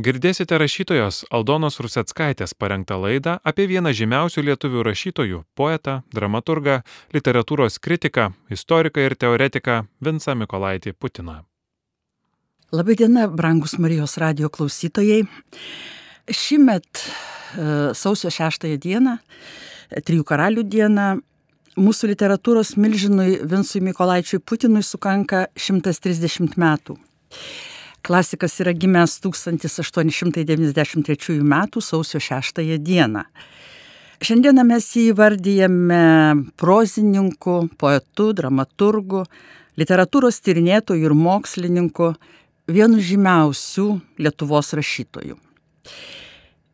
Girdėsite rašytojos Aldonos Ruseckaitės parengtą laidą apie vieną žymiausių lietuvių rašytojų - poetą, dramaturgą, literatūros kritiką, istoriką ir teoretiką Vinsą Mikolaitį Putiną. Labadiena, brangus Marijos radio klausytojai. Šimet e, sausio 6 dieną, Trijų karalių dieną, mūsų literatūros milžinui Vinsui Mikolaičiui Putinui sukanka 130 metų. Klasikas yra gimęs 1893 m. sausio 6 dieną. Šiandieną mes jį įvardyjame prozininku, poetu, dramaturgu, literatūros tyrinėtoju ir mokslininku, vienu žymiausių Lietuvos rašytojų.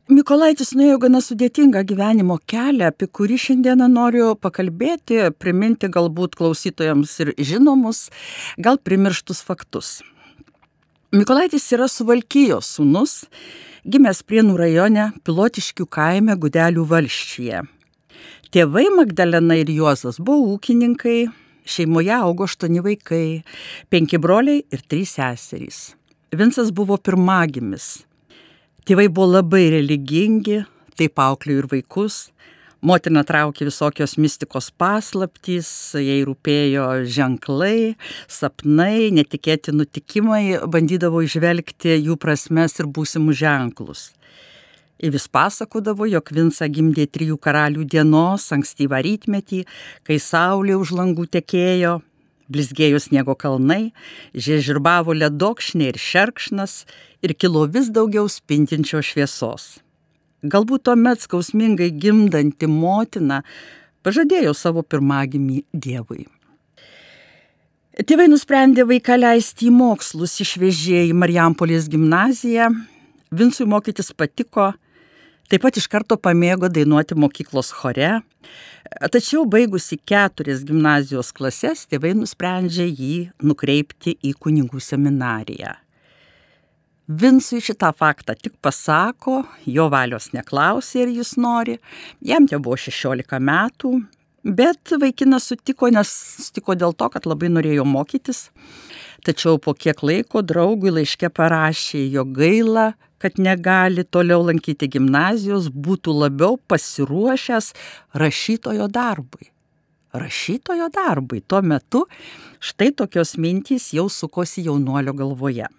Mikolaitis nuėjo gana sudėtingą gyvenimo kelią, apie kurį šiandieną noriu pakalbėti, priminti galbūt klausytojams ir žinomus, gal primirštus faktus. Mikolaitis yra Suvalkyjos sūnus, gimęs Prienų rajone Pilotiškių kaime Gudelių valščiuje. Tėvai Magdalena ir Juozas buvo ūkininkai, šeimoje augo aštuoni vaikai, penki broliai ir trys seserys. Vinsas buvo pirmagimis Tėvai buvo labai religingi, taip auklėjo ir vaikus. Motina traukė visokios mistikos paslaptys, jai rūpėjo ženklai, sapnai, netikėti nutikimai, bandydavo išvelgti jų prasmes ir būsimus ženklus. Ir vis pasakodavo, jog Vinsa gimdė trijų karalių dienos, ankstyvą rytmetį, kai saulė už langų tekėjo, blizgėjo sniego kalnai, žiežirbavo ledokšnė ir šerkšnas ir kilo vis daugiau spintinčio šviesos. Galbūt tuomet skausmingai gimdanti motina pažadėjo savo pirmagimį Dievui. Tėvai nusprendė vaiką leisti į mokslus, išvežė į Marijampolės gimnaziją. Vinsui mokytis patiko, taip pat iš karto pamėgo dainuoti mokyklos chore, Tačiau baigusi keturias gimnazijos klases, tėvai nusprendžia jį nukreipti į kunigų seminariją. Vinsui šitą faktą tik pasako, jo valios neklausė ir jis nori, jam te buvo 16 metų, bet vaikinas sutiko, nes sutiko dėl to, kad labai norėjo mokytis. Tačiau po kiek laiko draugui laiške parašė, jo gaila, kad negali toliau lankyti gimnazijos, būtų labiau pasiruošęs rašytojo darbui. Rašytojo darbui. Tuo metu štai tokios mintys jau sukosi jaunuolio galvoje.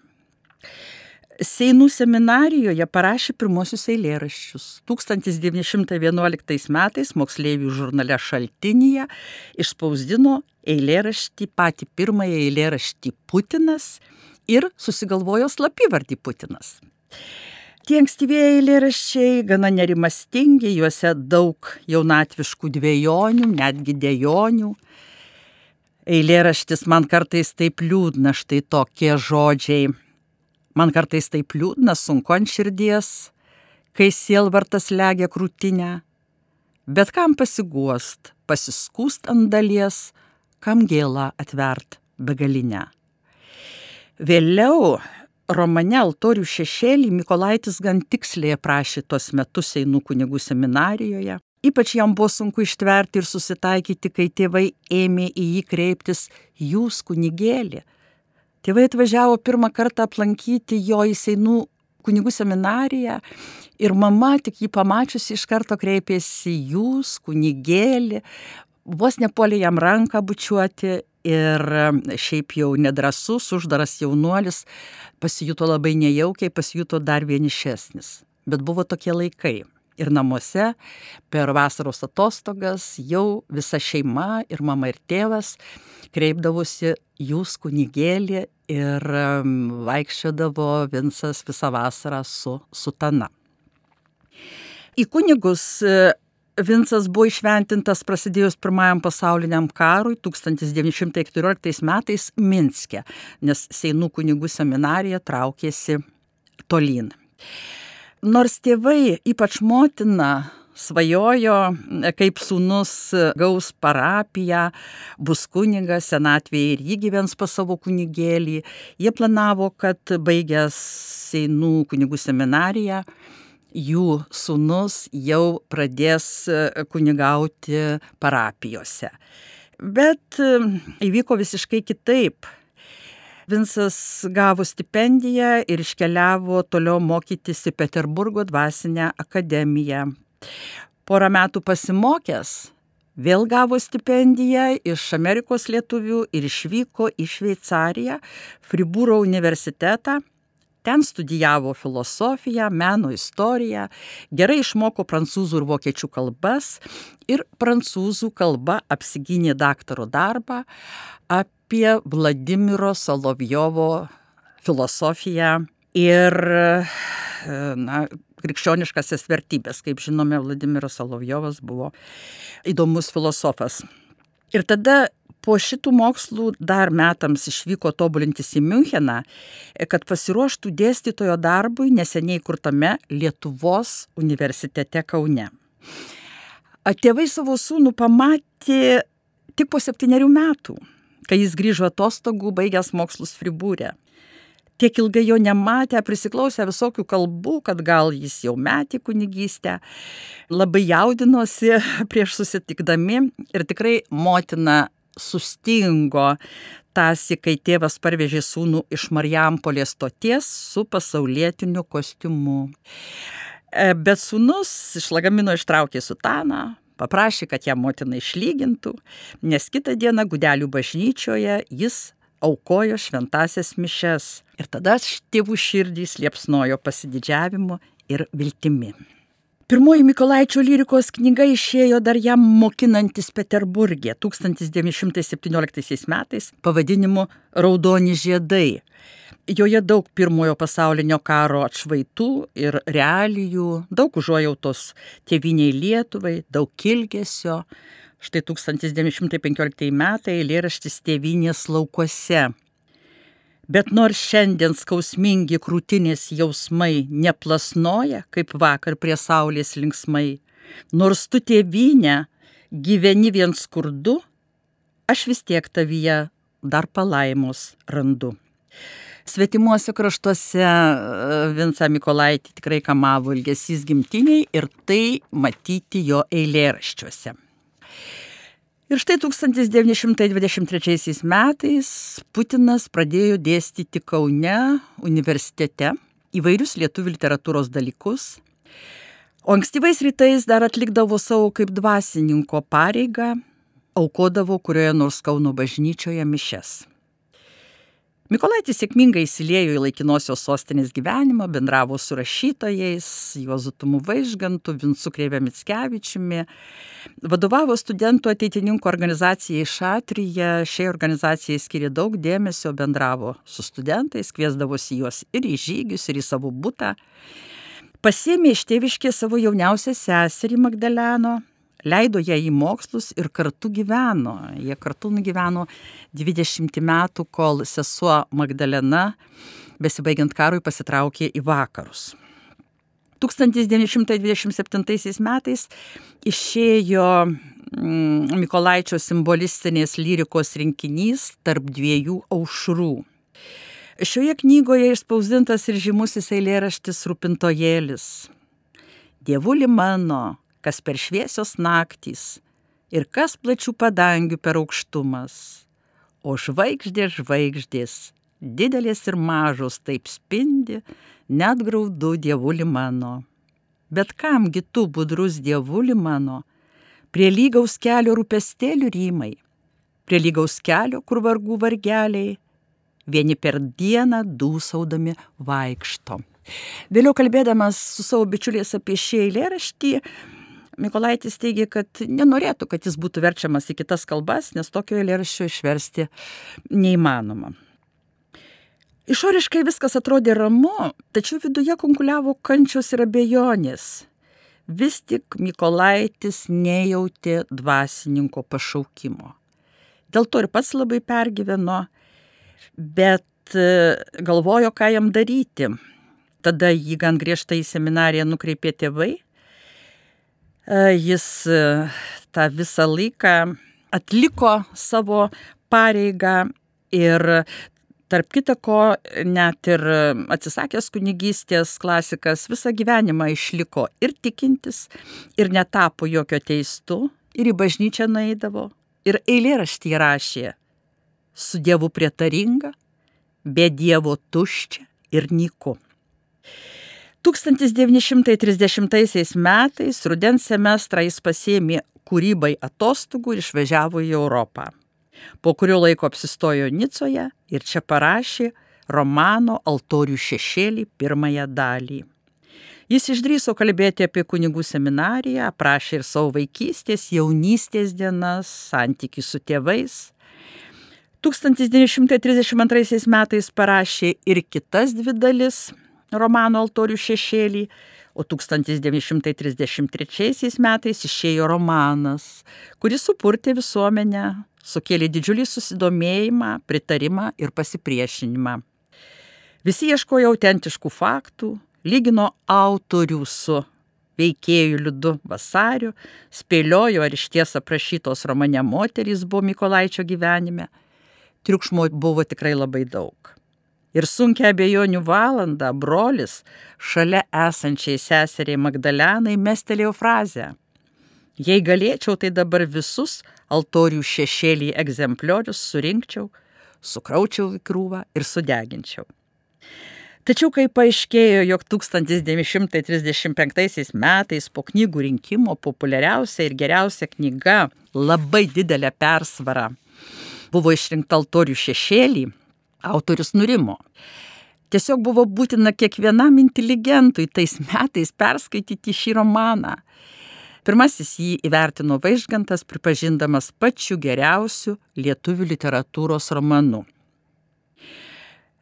Seinų seminarijoje parašė pirmosius eilėraščius. 1911 metais moksleivių žurnale Šaltinėje išspausdino eilėraštį, patį pirmąją eilėraštį Putinas ir susigalvojo slapyvardį Putinas. Tie ankstyvieji eilėraščiai gana nerimastingi, juose daug jaunatviškų dviejonių, netgi dėjonių. Eilėraštis man kartais taip liūdna, štai tokie žodžiai. Man kartais taip liūdna, sunku ant širdies, kai sielvartas legia krūtinę. Bet kam pasiguost, pasiskūst ant dalies, kam gėlą atvert begalinę. Vėliau romane Altorių šešėlį Mikolaitis gan tiksliai aprašė tuos metus Seinų kunigų seminarijoje. Ypač jam buvo sunku ištverti ir susitaikyti, kai tėvai ėmė į jį kreiptis jūs kunigėlį. Tėvai atvažiavo pirmą kartą aplankyti jo į Seinų kunigų seminariją ir mama tik jį pamačiusi iš karto kreipėsi jūs kunigėlį, vos nepolė jam ranką bučiuoti ir šiaip jau nedrasus, uždaras jaunuolis pasijuto labai nejaukiai, pasijuto dar vienišesnis. Bet buvo tokie laikai. Ir namuose per vasaros atostogas jau visa šeima ir mama ir tėvas kreipdavosi jūs kunigėlį ir vaikščiodavo Vinsas visą vasarą su sutana. Į kunigus Vincas buvo išventintas prasidėjus pirmajam pasauliniam karui 1914 metais Minske, nes Seinų kunigų seminarija traukėsi tolyn. Nors tėvai, ypač motina, svajojo, kaip sūnus gaus parapiją, bus kunigas, senatvėje ir jį gyvens pas savo kunigėlį. Jie planavo, kad baigęs Seinų kunigų seminariją, jų sunus jau pradės e, kunigauti parapijose. Bet e, įvyko visiškai kitaip. Vincas gavo stipendiją ir iškeliavo toliau mokytis į Peterburgo dvasinę akademiją. Porą metų pasimokęs, vėl gavo stipendiją iš Amerikos lietuvių ir išvyko į Šveicariją, Fribūro universitetą Ten studijavo filosofiją, meno istoriją, gerai išmoko prancūzų ir vokiečių kalbas ir prancūzų kalba apsigynė daktaro darbą apie Vladimiro Solovjovo filosofiją ir na, krikščioniškasias vertybės. Kaip žinome, Vladimiras Solovjovas buvo įdomus filosofas. Ir tada po šitų mokslų dar metams išvyko tobulintis į Müncheną, kad pasiruoštų dėstytojo darbui neseniai kurtame Lietuvos universitete Kaune. Tėvai savo sūnų pamatė tik po septyniarių metų, kai jis grįžo atostogų, baigęs mokslus Fribūrė. Tiek ilgai jo nematę, prisiklausę visokių kalbų, kad gal jis jau metė kunigystę, labai jaudinosi prieš susitikdami ir tikrai motina sustingo tąsi, kai tėvas parvežė sūnų iš Marijampolės stoties su pasaulietiniu kostiumu. E, bet sūnus iš lagamino ištraukė sutaną, paprašė, kad ją motina išlygintų, nes kitą dieną gudelių bažnyčioje jis aukojo šventasias mišes. Ir tada tėvų širdys liepsnojo pasididžiavimu ir viltimi. Pirmoji Mikolaičio lyrikos knyga išėjo dar jam mokinantis Peterburgė 1917 metais pavadinimu Raudoni žiedai. Joje daug pirmojo pasaulinio karo atšvaitų ir realijų, daug užuojautos tėviniai Lietuvai, daug kilgesio. Štai 1915 metai eilėraštis tėvinės laukuose Bet nors šiandien skausmingi krūtinės jausmai neplasnoja, kaip vakar prie saulės linksmai, nors tu tėvynę gyveni vien skurdu, aš vis tiek tavyje dar palaimos randu. Svetimuose kraštuose e, Vinca Mikolaitį tikrai kamavo ilgesys gimtiniai ir tai matyti jo eilėraščiuose. Ir štai 1923 metais Putinas pradėjo dėstyti Kaune universitete įvairius lietuvių literatūros dalykus, o ankstyvais rytais dar atlikdavo savo kaip dvasininko pareigą, aukodavo kurioje nors Kauno bažnyčioje mišes. Mikolaitis sėkmingai įsiliejo į laikinosios sostinės gyvenimą, bendravo su rašytojais, Juozu Tumu Vaižgantu, Vincu Kreivė Mitskevičiumi, vadovavo studentų ateitininkų organizacijai Šatryje, šiai organizacijai skiria daug dėmesio, bendravo su studentais, kviesdavosi juos ir į žygius, ir į savo būtą. Pasėmė iš tėviškės savo jauniausią seserį Magdaleno, leido ją į mokslus ir kartu gyveno. Jie kartu nugyveno 20 metų, kol sesuo Magdalena, besibaigiant karui, pasitraukė į vakarus. 1927 metais išėjo mm, Mikolaičio simbolistinės lyrikos rinkinys tarp dviejų aušrų. Šioje knygoje išspausdintas ir žymusis eilėraštis Rūpintojėlis. Dievuli mano, kas per šviesios naktys ir kas plačių padangių per aukštumas. O žvaigždės žvaigždės, didelės ir mažos taip spindi, net graudu dievuli mano. Bet kamgi tu, budrus dievuli mano, prie lygaus kelio rūpestėlių rymai, prie lygaus kelio, kur vargų vargeliai, vieni per dieną dūsaudami vaikšto. Vėliau kalbėdamas su savo bičiuliais apie šį eilėraštį, Mikolaitis teigia, kad nenorėtų, kad jis būtų verčiamas į kitas kalbas, nes tokio eilėraščio išversti neįmanoma. Išoriškai viskas atrodė ramu, tačiau viduje konkuliavo kančios ir abejonės. Vis tik Mikolaitis nejautė dvasininko pašaukimo. Dėl to ir pats labai pergyveno, bet e, galvojo, ką jam daryti. Tada jį gan griežtai į seminariją nukreipė tėvai jis e, tą visą laiką atliko savo pareigą ir tarp kita ko net ir atsisakęs kunigystės klasikas visą gyvenimą išliko ir tikintis, ir netapo jokio teistu, ir į bažnyčią naidavo, ir eilėraštį rašė su Dievu prietaringa, be Dievo tuščia ir nyku. 1930 metais rudens semestrą jis pasėmė kūrybai atostogų ir išvažiavo į Europą. Po kurio laiko apsistojo Nicoje ir čia parašė romano Altorių šešėlį pirmąją dalį. Jis išdryso kalbėti apie kunigų seminariją, aprašė ir savo vaikystės, jaunystės dienas, santykių su tėvais. 1932 metais parašė ir kitas dvi dalis romano Altorių šešėlį, o 1933 metais išėjo romanas, kuris supurtė visuomenę, sukėlė didžiulį susidomėjimą, pritarimą ir pasipriešinimą. Visi ieškojo autentiškų faktų, lygino autorių su veikėjų liudu vasariu, spėliojo, ar iš ties aprašytos romane moterys buvo Mikolaičio gyvenime. Triukšmo buvo tikrai labai daug. Ir sunkia abejonių valandą brolis šalia esančiai seseriai Magdalenai mestelėjo frazę. Jei galėčiau, tai dabar visus altorių šešėlį egzempliorius surinkčiau, sukraučiau į krūvą ir sudeginčiau. Tačiau kai paaiškėjo, jog 1935 metais po knygų rinkimo populiariausia ir geriausia knyga labai didelę persvarą buvo išrinkta altorių šešėlį, autorius nurimo. Tiesiog buvo būtina kiekvienam inteligentui tais metais perskaityti šį romaną. Pirmasis jį įvertino Vaižgantas, pripažindamas pačiu geriausiu lietuvių literatūros romanu.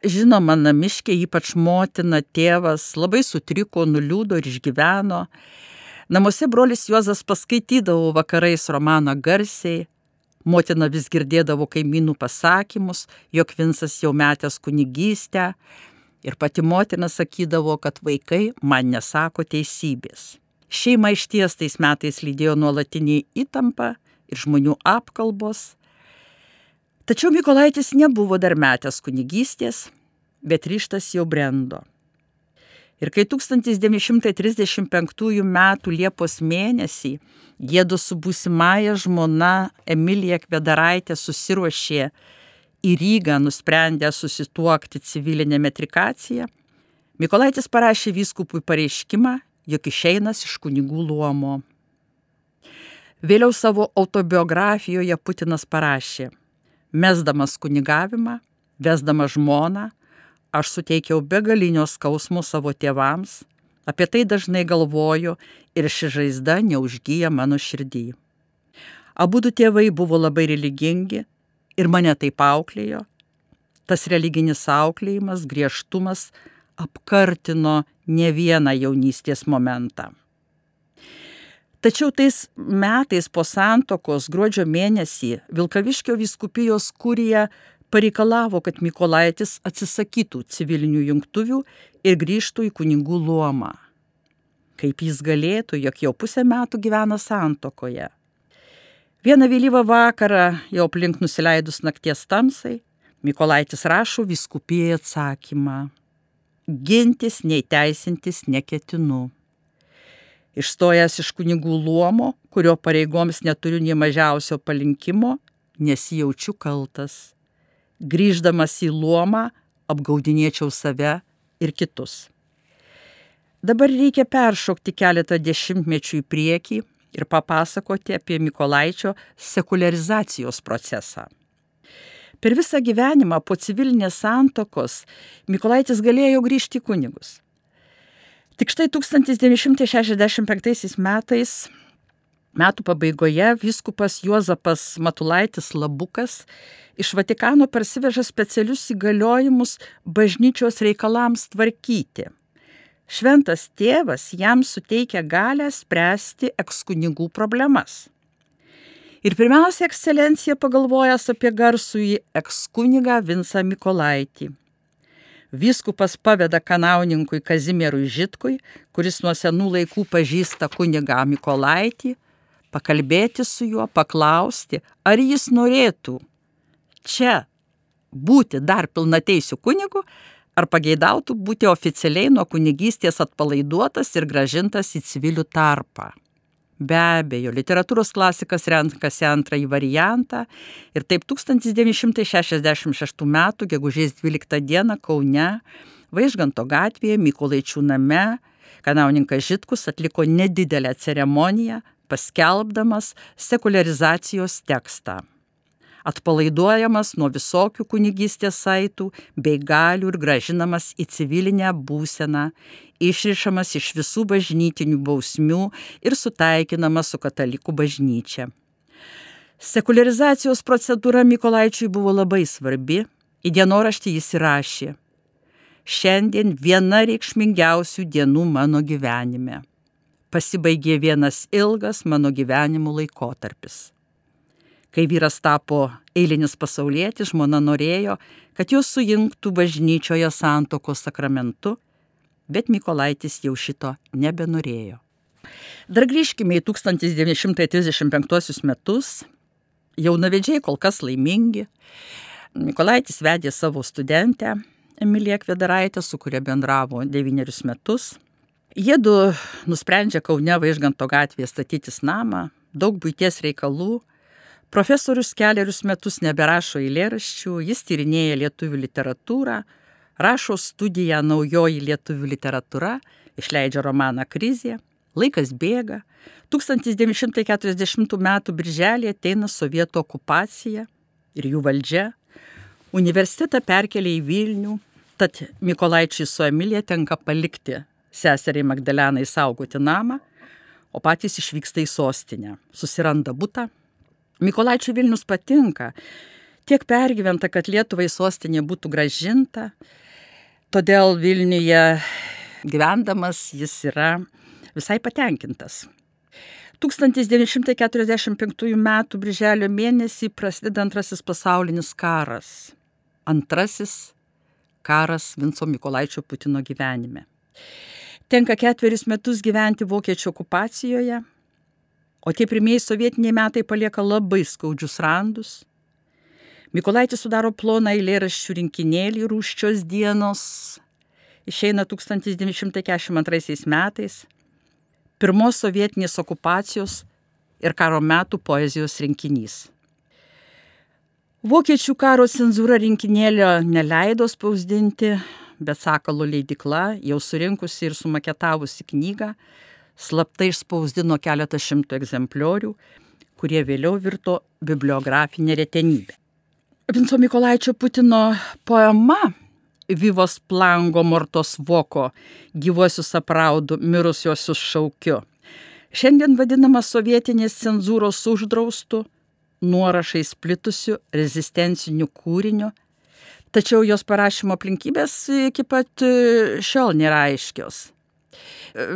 Žinoma, namiškė, ypač motina, tėvas, labai sutriko, nuliūdo ir išgyveno. Namuose brolis Juozas paskaitydavo vakarais romaną garsiai, motina vis girdėdavo kaimynų pasakymus, jog Vinsas jau metęs kunigystę ir pati motina sakydavo, kad vaikai man nesako teisybės. Šeima iš ties tais metais lydėjo nuolatinį įtampą ir žmonių apkalbos, Tačiau Mikolaitis nebuvo dar metęs kunigystės, bet ryštas jau brendo. Ir kai 1935 m. Liepos mėnesį jėdu su būsimąja žmona Emilija Kvedaraitė susiruošė į Rygą nusprendę susituokti civilinę metrikaciją, Mikolaitis parašė vyskupui pareiškimą, jog išeinas iš kunigų luomo. Vėliau savo autobiografijoje Putinas parašė, Mesdamas kunigavimą, vesdamas žmoną, aš suteikiau begalinio skausmo savo tėvams, apie tai dažnai galvoju ir ši žaizda neužgyja mano širdį. Abu du tėvai buvo labai religingi ir mane taip auklėjo. Tas religinis auklėjimas, griežtumas apkartino ne vieną jaunystės momentą. Tačiau tais metais po santokos gruodžio mėnesį Vilkaviškio viskupijos kurija pareikalavo, kad Mikolaitis atsisakytų civilinių jungtuvių ir grįžtų į kunigų luomą. Kaip jis galėtų, jog jau pusę metų gyvena santokoje. Vieną vėlyvą vakarą, jau aplink nusileidus nakties tamsai, Mikolaitis rašo viskupijai atsakymą. Gintis nei teisintis neketinu. Išstojęs iš kunigų luomo, kurio pareigoms neturiu nie mažiausio palinkimo, nesijaučiu kaltas. Grįždamas į luomą, apgaudinėčiau save ir kitus. Dabar reikia peršokti keletą dešimtmečių į priekį ir papasakoti apie Mikolaičio sekularizacijos procesą. Per visą gyvenimą po civilinės santokos Mikolaitis galėjo grįžti į kunigus. Tik štai 1965 metais, metų pabaigoje, viskupas Juozapas Matulaitis Labukas iš Vatikano parsiveža specialius įgaliojimus bažnyčios reikalams tvarkyti. Šventas tėvas jam suteikia galę spręsti ekskunigų problemas. Ir pirmiausia, ekscelencija pagalvojęs apie garsųjį ekskunigą Vinsą Mikolaitį. Vyskupas paveda kanauninkui Kazimierui Žitkui, kuris nuo senų laikų pažįsta kunigą Mikolaitį, pakalbėti su juo, paklausti, ar jis norėtų čia būti dar pilnateisių kunigų, ar pageidautų būti oficialiai nuo kunigystės atpalaiduotas ir gražintas į civilių tarpą. Be abejo, literatūros klasikas renkasi antrąjį variantą ir taip 1966 m. gegužės 12 d. Kaune, Vaižganto gatvėje, Mykolaičių name, kanauninkas Žitkus atliko nedidelę ceremoniją, paskelbdamas sekularizacijos tekstą atpalaiduojamas nuo visokių kunigystės saitų bei galių ir gražinamas į civilinę būseną, išrišamas iš visų bažnytinių bausmių ir sutaikinamas su katalikų bažnyčia. Sekularizacijos procedūra Mikolaičiui buvo labai svarbi, į dienoraštį jis įrašė. Šiandien viena reikšmingiausių dienų mano gyvenime. Pasibaigė vienas ilgas mano gyvenimo laikotarpis. Kai vyras tapo eilinis pasaulietis, žmona norėjo, kad jos sujungtų bažnyčioje santokos sakramentu, bet Mikolaitis jau šito nebenorėjo. Dar grįžkime į 1935 metus. Jaunavedžiai kol kas laimingi. Mikolaitis vedė savo studentę Emiliją Kvedaraitę, su kuria bendravo devynerius metus. Jėdu nusprendžia Kaune Vaižganto gatvėje statytis namą, daug būties reikalų Profesorius keliarius metus neberašo eilėraščių, jis tyrinėja lietuvių literatūrą, rašo studiją naujoji lietuvių literatūra, išleidžia romaną Krizė, laikas bėga, 1940 m. birželį ateina sovietų okupacija ir jų valdžia, universitetą perkelia į Vilnių, tad Mikolaičiui su Emilija tenka palikti seseriai Magdalenai saugoti namą, o patys išvyksta į sostinę, susiranda būtą Mikolaičiui Vilnius patinka. Tiek pergyventa, kad Lietuvai sostinė būtų gražinta. Todėl Vilniuje gyvendamas jis yra visai patenkintas. 1945 m. birželio mėnesį prasideda antrasis pasaulinis karas. Antrasis karas Vinco Mikolaičio Putino gyvenime. Tenka ketverius metus gyventi vokiečių okupacijoje, O tie pirmieji sovietiniai metai palieka labai skaudžius randus. Mikolaitis sudaro ploną eilėraščių rinkinėlį Rūščios dienos. Išeina 1942 metais. Pirmos sovietinės okupacijos ir karo metų poezijos rinkinys. Vokiečių karo cenzūra rinkinėlio neleido spausdinti, bet Sakalo leidikla, jau surinkusi ir sumaketavusi knygą, slaptai išspausdino keletą šimtų egzempliorių, kurie vėliau virto bibliografinė retenybė. Vinco Mikolaičio Putino poema Vyvos plango mortos voko gyvuosius apraudu, mirusiosius šaukiu. Šiandien vadinama sovietinės cenzūros uždraustų, nuorašais plitusių rezistencinių kūrinių, tačiau jos parašymo aplinkybės iki pat šiol nėra aiškios.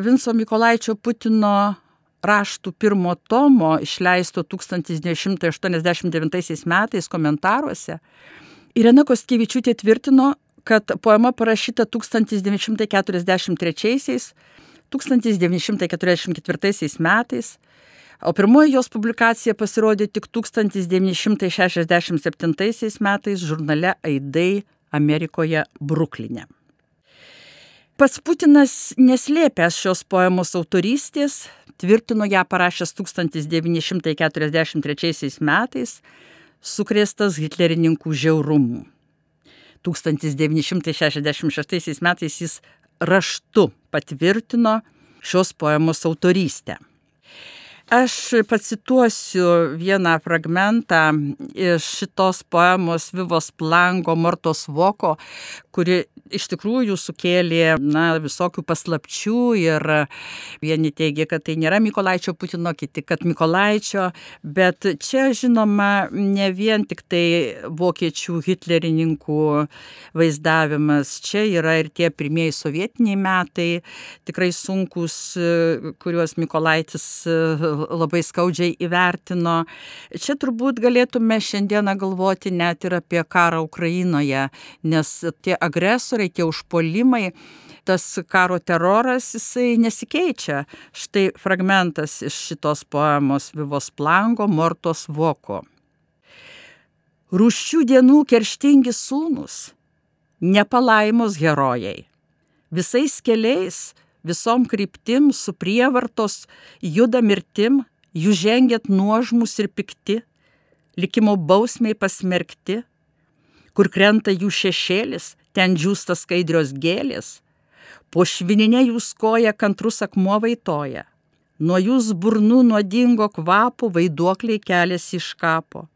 Vinco Mikolaičio Putino raštų pirmo tomo išleisto 1989 metais komentaruose Irena Kostkevičiūtė tvirtino, kad poema parašyta 1943-1944 metais, o pirmoji jos publikacija pasirodė tik 1967 metais žurnale Aidai Amerikoje Bruklinė. Pats Putinas neslėpęs šios poemos autorystės, tvirtino ją parašęs 1943 metais, sukrėstas hitlerininkų žiaurumų. 1966 metais jis raštu patvirtino šios poemos autorystę. Aš pacituosiu vieną fragmentą iš šitos poemos Vivos Plango Mortos Voko, kuri iš tikrųjų sukėlė na, visokių paslapčių ir vieni teigia, kad tai nėra Mikolaičio Putino, kiti, kad Mikolaičio, bet čia žinoma ne vien tik tai vokiečių hitlerininkų vaizdavimas, čia yra ir tie pirmieji sovietiniai metai, tikrai sunkus, kuriuos Mikolaitis labai skaudžiai įvertino. Čia turbūt galėtume šiandieną galvoti net ir apie karą Ukrainoje, nes tie agresoriai, tie užpolimai, tas karo teroras, jisai nesikeičia. Štai fragmentas iš šitos poemos Vivos Plango Mortos Voko. Rūščių dienų kerštingi sūnus, nepalaimos herojai, visais keliais visom kryptim su prievartos juda mirtim, jūs žengėt nuožmus ir pikti, likimo bausmiai pasmerkti, kur krenta jų šešėlis, ten džiūsta skaidrios gėlės, po švininė jūs koja kantrus akmuo vaitoja, nuo jūs burnų nuodingo kvapo vaiduokliai keliasi iš kapo.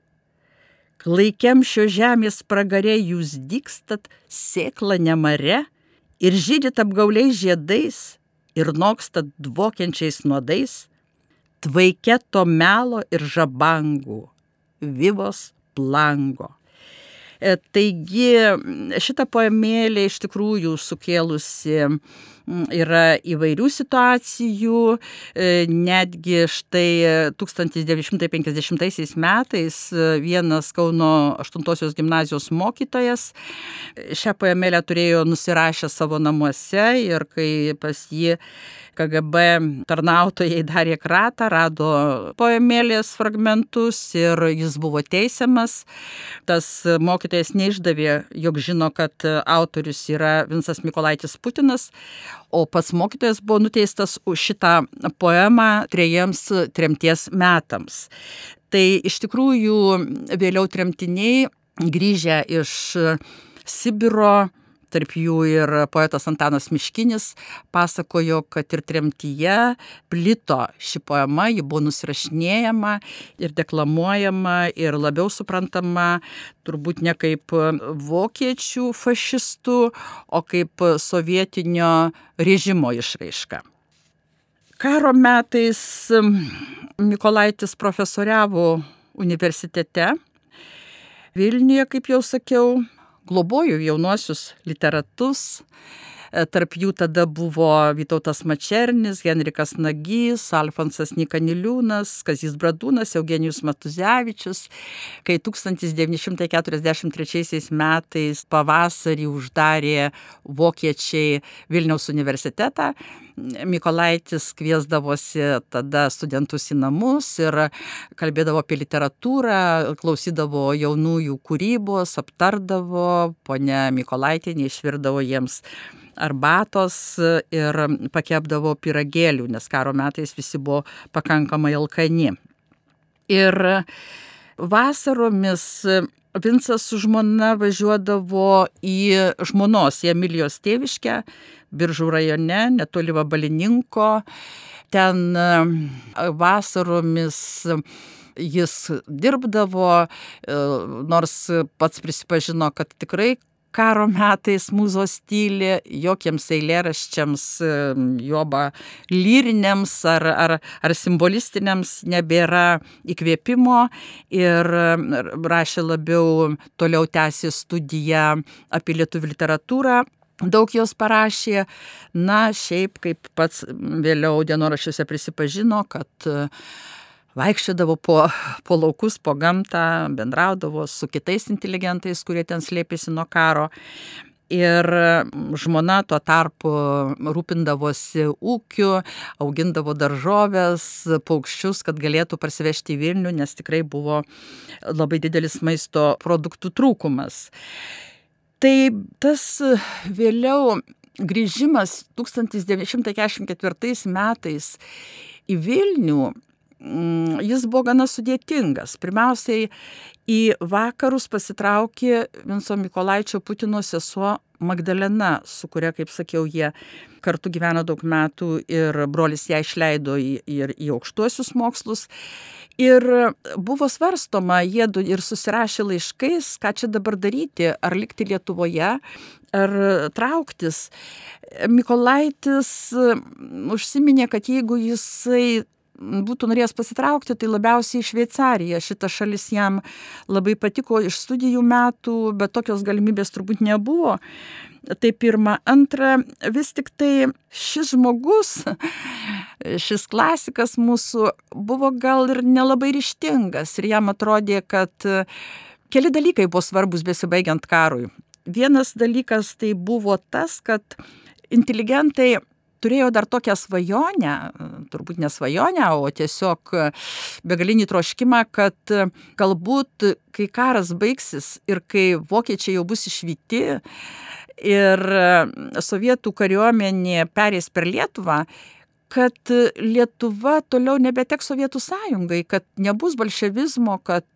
Klaikiam šio žemės pragarė jūs dikstat sėklą nemare ir žydit apgauliais žiedais ir nokstat dvokiančiais nuodais, tvaike to melo ir žabangų, vivos plango. E, taigi šitą poemėlę iš tikrųjų sukėlusi yra įvairių situacijų, e, netgi štai 1950 metais vienas Kauno 8 gimnazijos mokytojas šią poemėlę turėjo nusirašę savo namuose ir kai pas jį KGB tarnautojai darė kratą, rado poemėlės fragmentus ir jis buvo teisiamas. Tas mokytojas neišdavė, jog žino, kad autorius yra Vinsas Mikolaitis Putinas, o pats mokytojas buvo nuteistas už šitą poemą trejiems tremties metams. Tai iš tikrųjų vėliau tremtiniai grįžę iš Sibiro tarp jų ir poetas Antanas Miškinis pasakojo, kad ir tremtyje plito ši poema, ji buvo nusirašinėjama ir deklamuojama ir labiau suprantama turbūt ne kaip vokiečių fašistų, o kaip sovietinio režimo išraiška. Karo metais Mikolaitis profesoriavo universitete Vilniuje, kaip jau sakiau, globoju jaunuosius literatus. E, tarp jų tada buvo Vytautas Mačernis, Henrikas Nagys, Alfonsas Nikaniliūnas, Kazis Bradūnas, Eugenijus Matuzevičius. Kai 1943 metais pavasarį uždarė vokiečiai Vilniaus universitetą, Mikolaitis kviesdavosi tada studentus į namus ir kalbėdavo apie literatūrą, klausydavo jaunųjų kūrybos, aptardavo, ponia Mikolaitinė išvirdavo jiems arbatos ir pakepdavo piragėlių, nes karo metais visi buvo pakankamai alkani. Ir vasaromis Vincas su žmona važiuodavo į žmonos, į Emilijos tėviškę, Biržų rajone, netoli Vabalininko. Ten e, vasaromis jis dirbdavo, e, nors pats prisipažino, kad tikrai karo metais mūzos tyli, jokiems eilėraščiams, joba lyriniams ar, ar, ar simbolistiniams nebėra įkvėpimo ir rašė labiau toliau tęsė studiją apie lietuvių literatūrą. Daug jos parašė, na, šiaip kaip pats vėliau dienoraščiuose prisipažino, kad vaikščiodavo po, po laukus, po gamtą, bendraudavo su kitais inteligentais, kurie ten slėpėsi nuo karo. Ir žmona tuo tarpu rūpindavosi ūkiu, augindavo daržovės, paukščius, kad galėtų parsivežti į Vilnių, nes tikrai buvo labai didelis maisto produktų trūkumas. Tai tas vėliau grįžimas 1944 metais į Vilnių Mm, jis buvo gana sudėtingas. Pirmiausiai į vakarus pasitraukė Vinco Mikolaičio Putino sesuo Magdalena, su kuria, kaip sakiau, jie kartu gyveno daug metų ir brolis ją išleido į, ir į aukštuosius mokslus. Ir buvo svarstoma, jie ir susirašė laiškais, ką čia dabar daryti, ar likti Lietuvoje, ar trauktis. Mikolaitis užsiminė, kad jeigu jisai būtų norėjęs pasitraukti, tai labiausiai į Šveicariją. Šita šalis jam labai patiko iš studijų metų, bet tokios galimybės turbūt nebuvo. Tai pirma. Antra, vis tik tai šis žmogus, šis klasikas mūsų buvo gal ir nelabai ryštingas ir jam atrodė, kad keli dalykai buvo svarbus besibaigiant karui. Vienas dalykas tai buvo tas, kad inteligentai turėjau dar tokią svajonę, turbūt ne svajonę, o tiesiog begalinį troškimą, kad galbūt, kai karas baigsis ir kai vokiečiai jau bus išvykti ir sovietų kariuomenė perės per Lietuvą, kad Lietuva toliau nebeteks Sovietų sąjungai, kad nebus bolševizmo, kad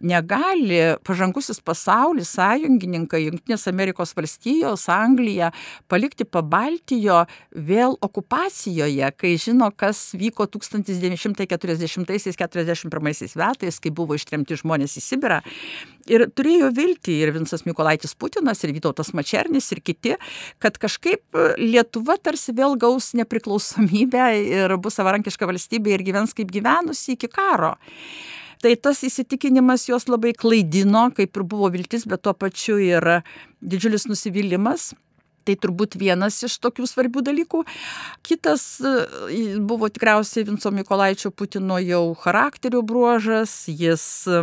negali pažangusis pasaulis, sąjungininkai, Junktinės Amerikos valstijos, Anglija palikti pabaltijo vėl okupacijoje, kai žino, kas vyko 1940-1941 metais, kai buvo ištremti žmonės į Sibirą. Ir turėjo vilti ir Vinsas Mikolaitis Putinas, ir Vytautas Mačernis, ir kiti, kad kažkaip Lietuva tarsi vėl gaus nepriklausomybę ir bus savarankiška valstybė ir gyvens kaip gyvenusi iki karo. Tai tas įsitikinimas juos labai klaidino, kaip ir buvo viltis, bet tuo pačiu ir didžiulis nusivylimas. Tai turbūt vienas iš tokių svarbių dalykų. Kitas e, buvo tikriausiai Vinco Mikolaičio Putino jau charakterio bruožas. Jis e,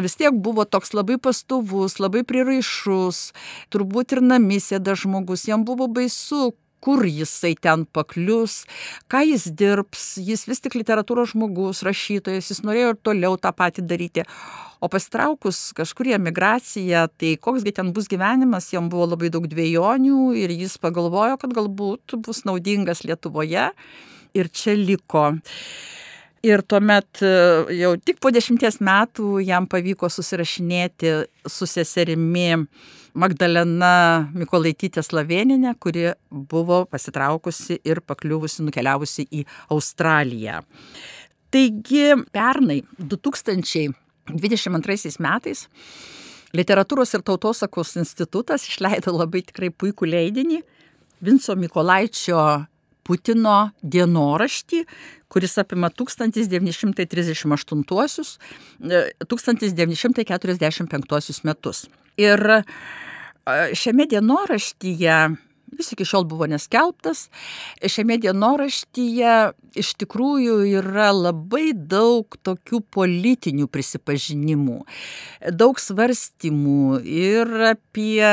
vis tiek buvo toks labai pastovus, labai priraišus, turbūt ir namisėda žmogus. Jam buvo baisu, kur jisai ten paklius, ką jis dirbs, jis vis tik literatūros žmogus, rašytojas, jis norėjo ir toliau tą patį daryti. O pasitraukus kažkur į emigraciją, tai koksgi ten bus gyvenimas, jam buvo labai daug dviejonių ir jis pagalvojo, kad galbūt bus naudingas Lietuvoje ir čia liko. Ir tuomet jau tik po dešimties metų jam pavyko susirašinėti su seserimi Magdalena Mikolaitytė Slavėninė, kuri buvo pasitraukusi ir pakliuvusi, nukeliavusi į Australiją. Taigi pernai 2022 metais Literatūros ir tautosakos institutas išleido labai tikrai puikų leidinį Vinco Mikolaičio Putino dienoraštį, kuris apima 1938-1945 metus. Ir šiame dienoraštyje jis iki šiol buvo neskelbtas. Šiame dienoraštyje iš tikrųjų yra labai daug tokių politinių prisipažinimų, daug svarstymų ir apie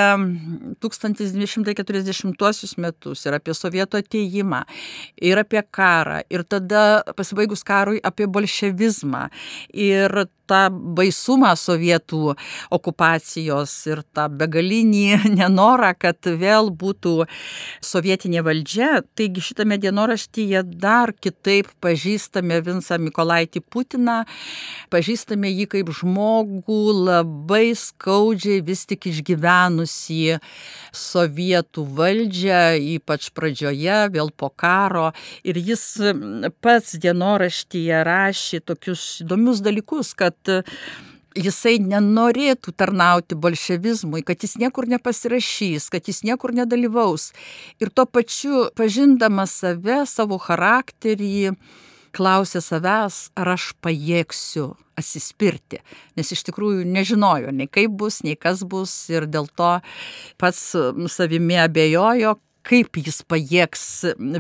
1940 metus, ir apie sovietų ateimą, ir apie karą, ir tada pasibaigus karui apie bolševizmą, ir tą baisumą sovietų okupacijos ir tą begalinį nenorą, kad vėl būtų sovietinė valdžia. Taigi šitame dienoraštyje dar kitaip pažįstame Vinsą Mikolaitį Putiną, pažįstame jį kaip žmogų labai skaudžiai vis tik išgyvenusį sovietų valdžią, ypač pradžioje, vėl po karo. Ir jis pats dienoraštyje rašė tokius įdomius dalykus, kad jisai nenorėtų tarnauti bolševizmui, kad jis niekur nepasirašys, kad jis niekur nedalyvaus. Ir tuo pačiu, pažindamas save, savo charakterį, klausė savęs, ar aš pajėgsiu atsispirti, nes iš tikrųjų nežinojo nei kaip bus, nei kas bus ir dėl to pats savimi abejojo, kaip jis pajėgs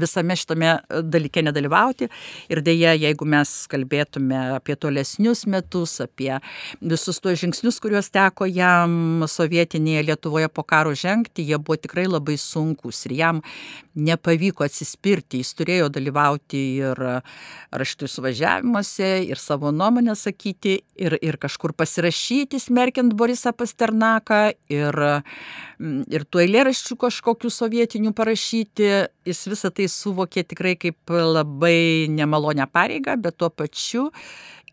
visame šitame dalyke nedalyvauti. Ir dėja, jeigu mes kalbėtume apie tolesnius metus, apie visus tuos žingsnius, kuriuos teko jam sovietinėje Lietuvoje po karo žengti, jie buvo tikrai labai sunkus ir jam nepavyko atsispirti. Jis turėjo dalyvauti ir raštų suvažiavimuose, ir savo nuomonę sakyti, ir, ir kažkur pasirašyti, smerkiant Borisą Pasternaką, ir, ir tų eilėraščių kažkokių sovietinių parašyti, jis visą tai suvokė tikrai kaip labai nemalonę pareigą, bet tuo pačiu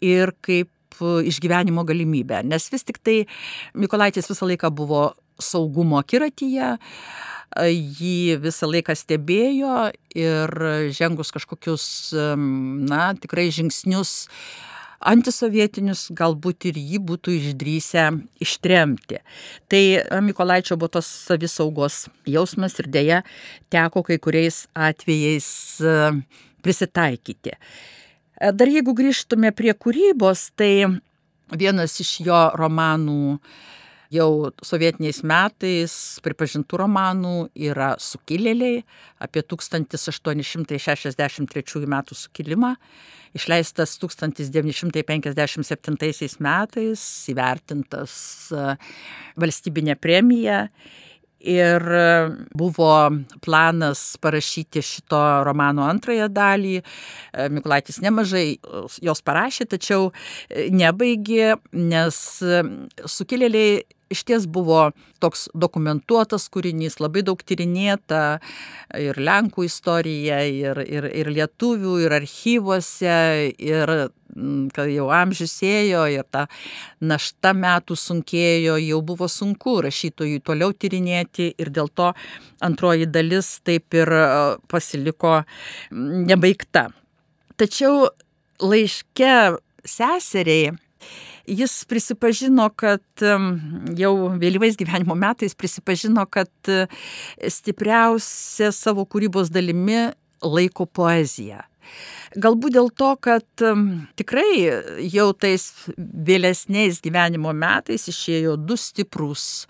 ir kaip išgyvenimo galimybę. Nes vis tik tai Mikolaitis visą laiką buvo saugumo akiratyje, jį visą laiką stebėjo ir žengus kažkokius, na, tikrai žingsnius antisovietinius, galbūt ir jį būtų išdrysę ištremti. Tai Mikolaičio buvo tos savisaugos jausmas ir dėja teko kai kuriais atvejais prisitaikyti. Dar jeigu grįžtume prie kūrybos, tai vienas iš jo romanų jau sovietiniais metais pripažintų romanų yra Sukilėliai apie 1863 metų sukilimą, išleistas 1957 metais, įvertintas valstybinė premija ir buvo planas parašyti šito romano antrąją dalį. Mikulaitis nemažai jos parašė, tačiau nebaigė, nes sukilėliai iš ties buvo toks dokumentuotas kūrinys, labai daug tyrinėta ir Lenkų istorija, ir, ir, ir lietuvių, ir archyvuose, ir mm, kad jau amžius ėjo ir ta našta metų sunkėjo, jau buvo sunku rašytojui toliau tyrinėti ir dėl to antroji dalis taip ir e, pasiliko mm, nebaigta. Tačiau laiške seseriai jis prisipažino, kad jau vėlyvais gyvenimo metais prisipažino, kad e, stipriausia savo kūrybos dalimi laiko poeziją. Galbūt dėl to, kad tikrai jau tais vėlesniais gyvenimo metais išėjo du stiprus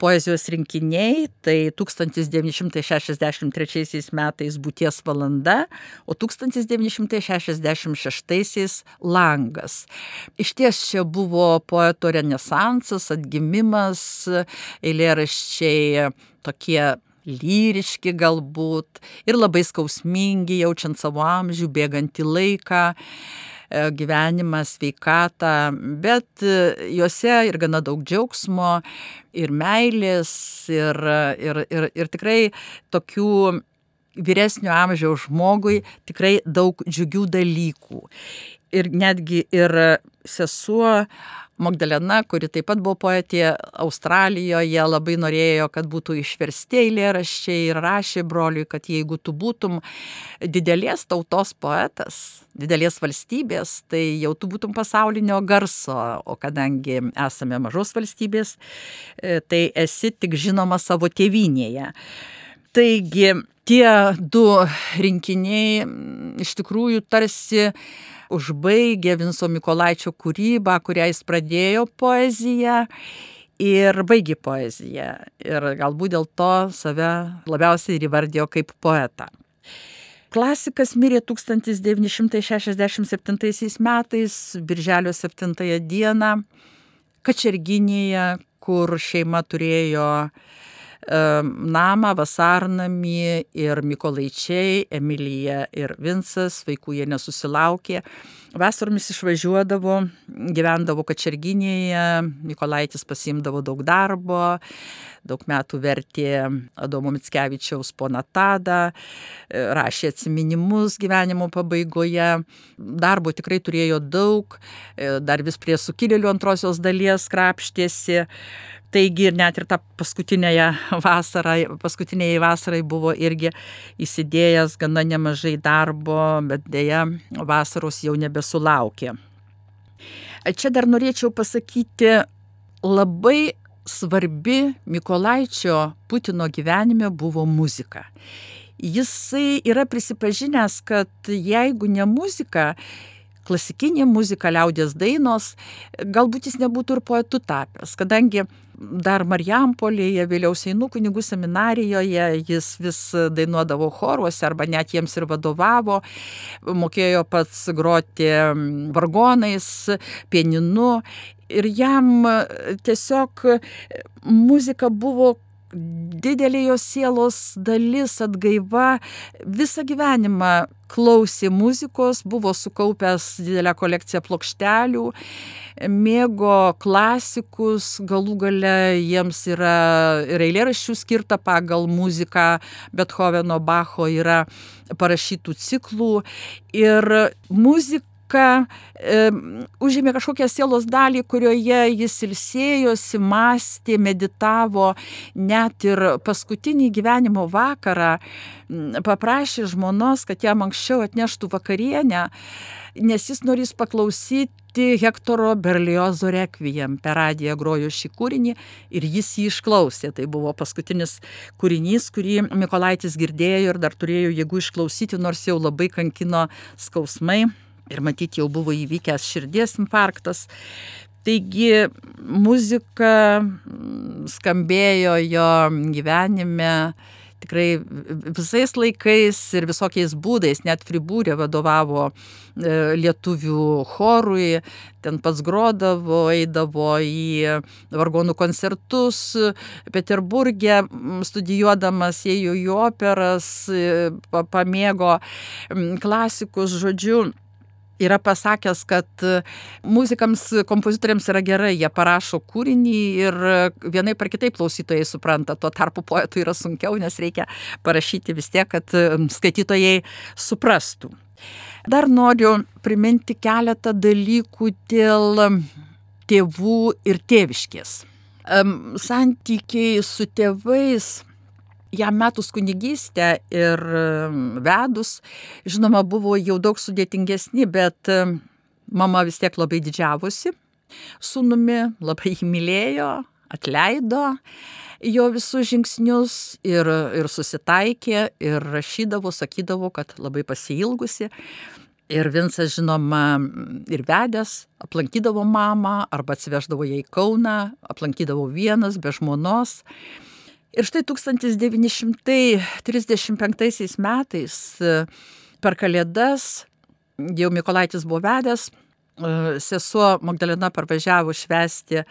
poezijos rinkiniai, tai 1963 metais būties valanda, o 1966 langas. Iš ties čia buvo poeto renesansas, atgimimas, eilėraščiai tokie lyriški galbūt ir labai skausmingi, jaučiant savo amžių, bėgantį laiką e, gyvenimą, sveikatą, bet e, juose ir gana daug džiaugsmo, ir meilės, ir, ir, ir, ir tikrai tokių vyresnio amžiaus žmogui tikrai daug džiugių dalykų. Ir netgi ir sesuo Magdalena, kuri taip pat buvo poetė Australijoje, labai norėjo, kad būtų išversti eilėraščiai ir rašė broliui, kad jeigu tu būtum didelės tautos poetas, didelės valstybės, tai jau tu būtum pasaulinio garso, o kadangi esame mažos valstybės, e, tai esi tik žinoma savo tėvinėje. Taigi tie du rinkiniai iš tikrųjų tarsi užbaigė Vinco Mikolaičio kūrybą, kurią jis pradėjo poeziją ir baigė poeziją. Ir galbūt dėl to save labiausiai ir įvardėjo kaip poetą. Klasikas mirė 1967 metais, birželio 7 dieną, Kačerginėje, kur šeima turėjo namą, vasarnamį ir Mikolaičiai, Emilija ir Vinsas, vaikų jie nesusilaukė. Vasaromis išvažiuodavo, gyvendavo Kačerginėje, Mikolaitis pasimdavo daug darbo, daug metų vertė Adomo Mitskevičiaus ponatada, rašė atsiminimus gyvenimo pabaigoje, darbo tikrai turėjo daug, dar vis prie sukilėlių antrosios dalies krapštėsi. Taigi ir net ir tą paskutinėje vasarą, paskutiniai vasarai buvo irgi įsidėjęs gana nemažai darbo, bet dėja vasaros jau nebesulaukė. Čia dar norėčiau pasakyti, labai svarbi Mikolaičio Putino gyvenime buvo muzika. Jisai yra prisipažinęs, kad jeigu ne muzika, klasikinė muzika, liaudės dainos, galbūt jis nebūtų ir poetų tapęs, kadangi dar Marijampolėje, vėliau Seinų kunigų seminarijoje, jis vis dainuodavo choruose arba net jiems ir vadovavo, mokėjo pats groti vargonais, pieninu ir jam tiesiog muzika buvo didelė jo sielos dalis, atgaiva, visą gyvenimą klausė muzikos, buvo sukaupęs didelę kolekciją plokštelių, mėgo klasikus, galų gale jiems yra ir eilėraščių skirta pagal muziką, Bethoveno, Bacho yra parašytų ciklų. Ir muzika dėka e, užėmė kažkokią sielos dalį, kurioje jis ilsėjosi, mąstė, meditavo, net ir paskutinį gyvenimo vakarą paprašė žmonos, kad jam anksčiau atneštų vakarienę, nes jis norės paklausyti Hektoro Berliozo rekvijam per radiją grojo šį kūrinį ir jis jį išklausė. Tai buvo paskutinis kūrinys, kurį Mikolaitis girdėjo ir dar turėjo jėgų išklausyti, nors jau labai kankino skausmai ir matyt jau buvo įvykęs širdies infarktas. Taigi muzika mm, skambėjo jo gyvenime tikrai visais laikais ir visokiais būdais, net Fribūrė vadovavo e, lietuvių chorui, ten pats grodavo, eidavo į vargonų koncertus, Peterburgė studijuodamas ėjo į operas, e, pamėgo klasikus, žodžiu, yra pasakęs, kad muzikams, kompozitoriams yra gerai, jie parašo kūrinį ir vienai par kitaip klausytojai supranta, tuo tarpu poetui yra sunkiau, nes reikia parašyti vis tiek, kad skaitytojai suprastų. Dar noriu priminti keletą dalykų dėl tėvų ir tėviškės. Santykiai su tėvais jam metus kunigystę ir vedus, žinoma, buvo jau daug sudėtingesni, bet mama vis tiek labai didžiavosi sūnumi, labai jį mylėjo, atleido jo visus žingsnius ir, ir susitaikė ir rašydavo, sakydavo, kad labai pasilgusi. Ir Vinsas, žinoma, ir vedęs, aplankydavo mamą arba atsiveždavo ją į Kauną, aplankydavo vienas be žmonos. Ir štai 1935 metais per Kalėdas jau Mikolaitis buvo vedęs, sesuo Magdalena parvažiavo švesti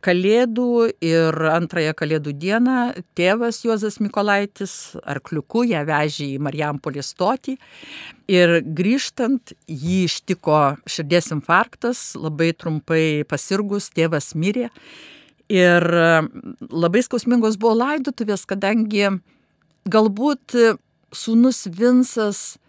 Kalėdų ir antrąją Kalėdų dieną tėvas Juozas Mikolaitis arkliuku ją vežė į Marijampolį stotį ir grįžtant jį ištiko širdies infarktas, labai trumpai pasirgus, tėvas mirė Ir labai skausmingos buvo laidotuvės, kadangi galbūt sūnus Vinsas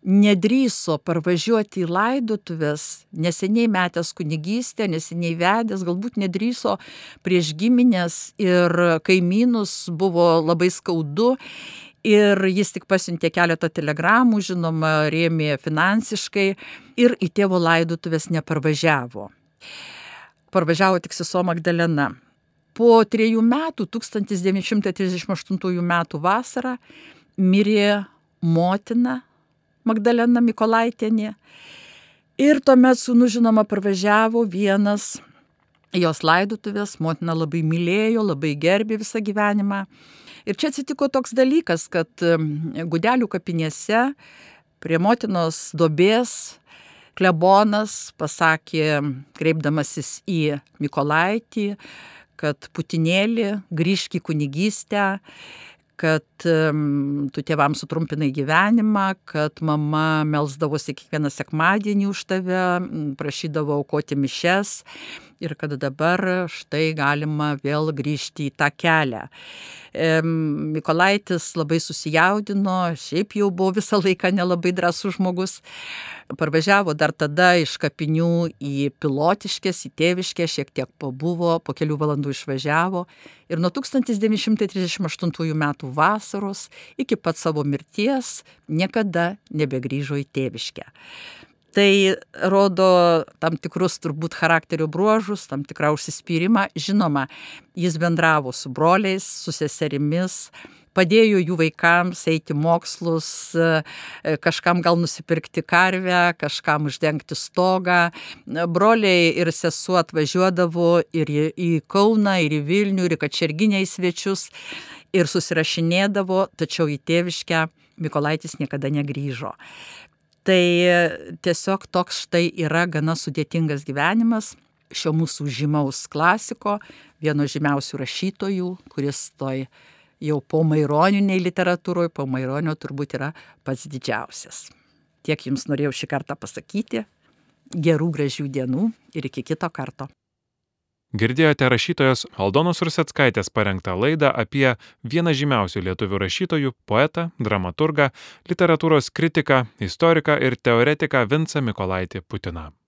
nedryso parvažiuoti į laidotuvės, neseniai metęs kunigystę, neseniai vedęs, galbūt nedryso prieš giminės ir kaimynus buvo labai skaudu. Ir jis tik pasiuntė keletą telegramų, žinoma, rėmė finansiškai ir į tėvo laidotuvės neparvažiavo parvažiavo tik sesuo Magdalena. Po trejų metų, 1938 metų vasarą, mirė motina Magdalena Mikolaitienė. Ir tuomet sūnų žinoma parvažiavo vienas jos laidutuvės, motina labai mylėjo, labai gerbė visą gyvenimą. Ir čia atsitiko toks dalykas, kad gudelių kapinėse prie motinos dobės klebonas pasakė, kreipdamasis į Mikolaitį, kad putinėlį grįžk į kunigystę, kad um, tu tėvams sutrumpinai gyvenimą, kad mama melsdavosi kiekvieną sekmadienį už tave, prašydavo aukoti mišes ir kad dabar štai galima vėl grįžti į tą kelią. Mikolaitis labai susijaudino, šiaip jau buvo visą laiką nelabai drąsus žmogus. Parvažiavo dar tada iš kapinių į pilotiškės, į tėviškę, šiek tiek pabuvo, po kelių valandų išvažiavo ir nuo 1938 metų vasaros iki pat savo mirties niekada nebegrįžo į tėviškę. Tai rodo tam tikrus turbūt charakterio bruožus, tam tikrą užsispyrimą. Žinoma, jis bendravo su broliais, su seserimis, padėjo jų vaikams eiti mokslus, kažkam gal nusipirkti karvę, kažkam uždengti stogą. Broliai ir sesuo atvažiuodavo ir į Kauną, ir į Vilnių, ir į Kačerginę į svečius ir susirašinėdavo, tačiau į tėviškę Mikolaitis niekada negrįžo. Tai tiesiog toks štai yra gana sudėtingas gyvenimas šio mūsų žymaus klasiko, vieno žymiausių rašytojų, kuris toj jau po maironiniai literatūroje, po maironio turbūt yra pats didžiausias. Tiek jums norėjau šį kartą pasakyti. Gerų gražių dienų ir iki kito karto. Girdėjote rašytojos Aldonos Rusetskaitės parengtą laidą apie vieną žymiausių lietuvių rašytojų - poetą, dramaturgą, literatūros kritiką, istoriką ir teoretiką Vincą Mikolaitį Putiną.